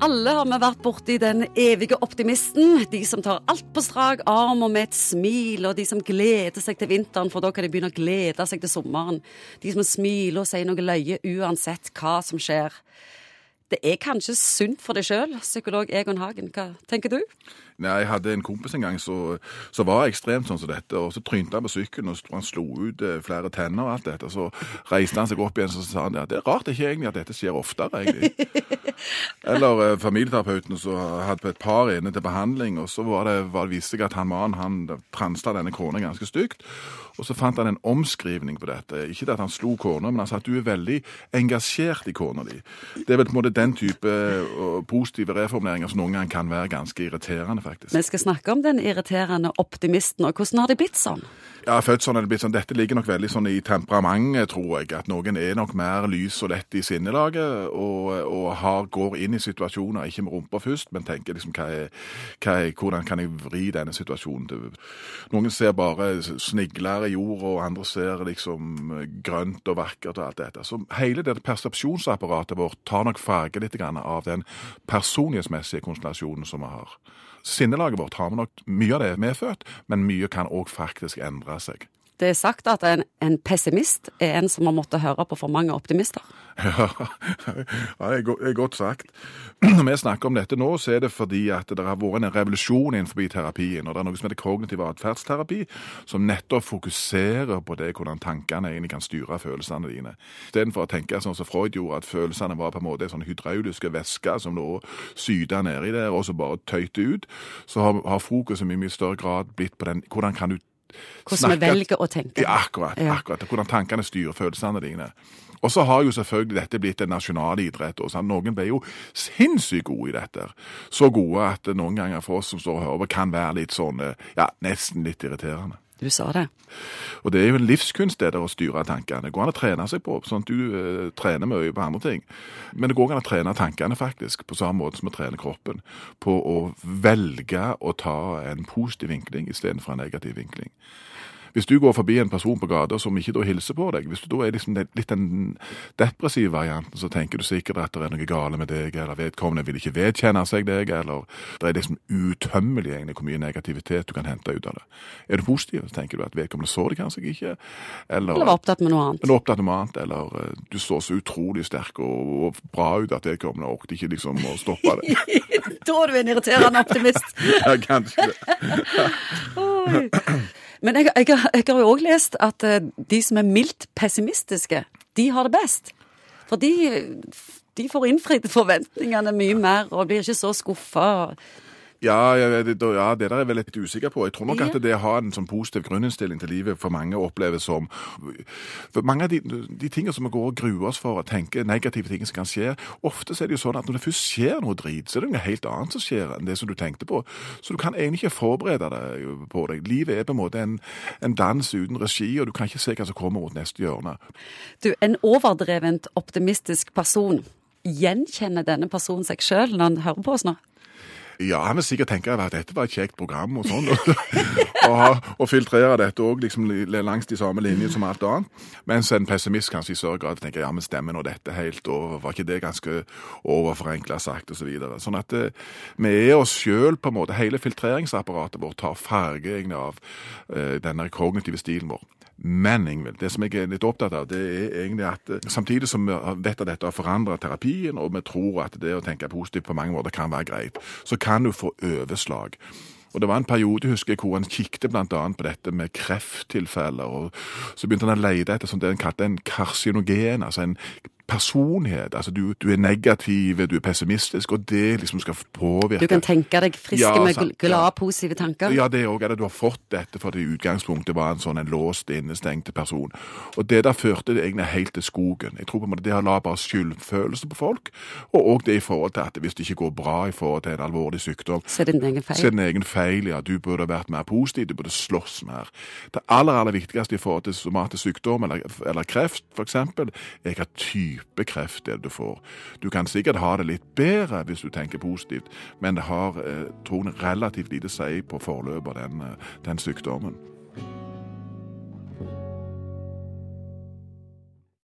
Alle har vi vært borti den evige optimisten. De som tar alt på strak arm og med et smil, og de som gleder seg til vinteren, for da kan de begynne å glede seg til sommeren. De som smiler og sier noe løye uansett hva som skjer. Det er kanskje sunt for deg sjøl, psykolog Egon Hagen. Hva tenker du? Nei, Jeg hadde en kompis en gang som var ekstremt sånn som dette. og Så trynte han på sykkelen og han slo ut eh, flere tenner og alt dette. Så reiste han seg opp igjen og sa han, ja, det er rart ikke egentlig at dette skjer oftere. egentlig. Eller eh, familieterapeuten som hadde et par inne til behandling, og så var det, var det viste seg at han mannen han transla denne kona ganske stygt. Og så fant han en omskrivning på dette. Ikke det at han slo kona, men han sa at du er veldig engasjert i kona di. Det er vel på en måte den type uh, positive reformuleringer som noen ganger kan være ganske irriterende, faktisk. Vi skal snakke om den irriterende optimisten, og hvordan har det blitt sånn? Ja, født sånn er det blitt sånn. Dette ligger nok veldig sånn i temperamentet, tror jeg. At noen er nok mer lys og lett i sinnelaget, og, og har, går inn i situasjoner, ikke med rumpa først, men tenker liksom hva er, hva er, hvordan kan jeg vri denne situasjonen til Noen ser bare snigler i jorda, og andre ser liksom grønt og vakkert og alt dette. Så hele det persepsjonsapparatet vårt tar nok farge litt av den personlighetsmessige konstellasjonen som vi har. Sinnelaget vårt har vi nok mye av det medfødt, men mye kan òg faktisk endre seg. Det er sagt at en, en, pessimist er en som har måttet høre på for mange optimister. Ja, det er godt sagt. Når vi snakker om dette nå, så er det fordi at det har vært en revolusjon innenfor terapien. og Det er noe som heter kognitiv atferdsterapi, som nettopp fokuserer på det hvordan tankene egentlig kan styre følelsene dine. Istedenfor å tenke sånn som Freud gjorde, at følelsene var på en måte en sånn hydrauliske væske som lå syda nedi der, og så bare tøyte ut, så har, har fokuset i mye større grad blitt på den hvordan kan du hvordan vi velger å tenke. Ja, akkurat. akkurat. Hvordan tankene styrer følelsene dine. Og så har jo selvfølgelig dette blitt en nasjonal idrett. og Noen ble jo sinnssykt gode i dette. Så gode at noen ganger for oss som står og hører på, kan være litt sånn, ja, nesten litt irriterende. Du sa det. Og det er jo en livskunst det der å styre tankene. Det går an å trene seg på, sånn at du eh, trener mye på andre ting. Men det går an å trene tankene faktisk, på samme måte som å trene kroppen. På å velge å ta en positiv vinkling istedenfor en negativ vinkling. Hvis du går forbi en person på gata som ikke da hilser på deg, hvis du da er liksom litt den depressive varianten, så tenker du sikkert at det er noe gale med deg, eller vedkommende vil ikke vedkjenne seg deg, eller det er liksom utømmelig egentlig hvor mye negativitet du kan hente ut av det. Er du positiv, så tenker du at vedkommende så det kanskje ikke, eller, eller var opptatt med noe annet. Eller opptatt med noe annet, eller uh, du så så utrolig sterk og, og bra ut at vedkommende orket ikke liksom å stoppe det. da er du en irriterende optimist. ja, kanskje det. Men jeg, jeg, jeg har jo òg lest at eh, de som er mildt pessimistiske, de har det best. For de, de får innfridd forventningene mye mer og blir ikke så skuffa. Ja, ja, det, ja, det der er jeg vel litt usikker på. Jeg tror nok at det å ha en sånn positiv grunninnstilling til livet for mange oppleves som for Mange av de, de tingene som vi går og gruer oss for og tenker negative ting som kan skje, ofte så er det jo sånn at når det først skjer noe drit, så er det noe helt annet som skjer enn det som du tenkte på. Så du kan egentlig ikke forberede deg på deg. Livet er på en måte en, en dans uten regi, og du kan ikke se hva som kommer mot neste hjørne. Du, en overdrevent optimistisk person. Gjenkjenner denne personen seg sjøl når han hører på oss nå? Ja, han vil sikkert tenke at dette var et kjekt program og sånn. og, og filtrere dette òg liksom, langs de samme linjene som alt annet. Mens en pessimist kanskje i større grad tenker ja, men stemmer nå dette helt, og var ikke det ganske overforenkla sagt, osv. Så videre. sånn at eh, vi er oss sjøl på en måte. Hele filtreringsapparatet vårt tar farge egentlig av uh, denne kognitive stilen vår. Men Ingvild, det som jeg er litt opptatt av, det er egentlig at eh, samtidig som vi vet at dette har forandret terapien, og vi tror at det å tenke positivt på mange måter kan være greit, så kan du få overslag. Og Det var en periode husker jeg, hvor han kikket bl.a. på dette med krefttilfeller. og Så begynte han å lete etter som det han kalte en karsinogen, altså en personlighet. Altså du, du, er negativ, du er pessimistisk, og det liksom skal påvirke Du kan tenke deg friske ja, med glade, ja. positive tanker? Ja, det òg. Du har fått dette fordi utgangspunktet var en sånn en låst, innestengt person. Og det der førte det egentlig helt til skogen. Jeg tror på en måte det har la bare skyldfølelse på folk, og òg det i forhold til at hvis det ikke går bra i forhold til en alvorlig sykdom Så er det din egen feil? Så er det din egen feil, ja. Du burde vært mer positiv, du burde slåss mer. Det aller, aller viktigste i forhold til somatisk sykdom eller, eller kreft, f.eks., er hva type type kreft det du får. Du kan sikkert ha det litt bedre hvis du tenker positivt, men det har eh, tror relativt lite å si på forløpet av den, eh, den sykdommen.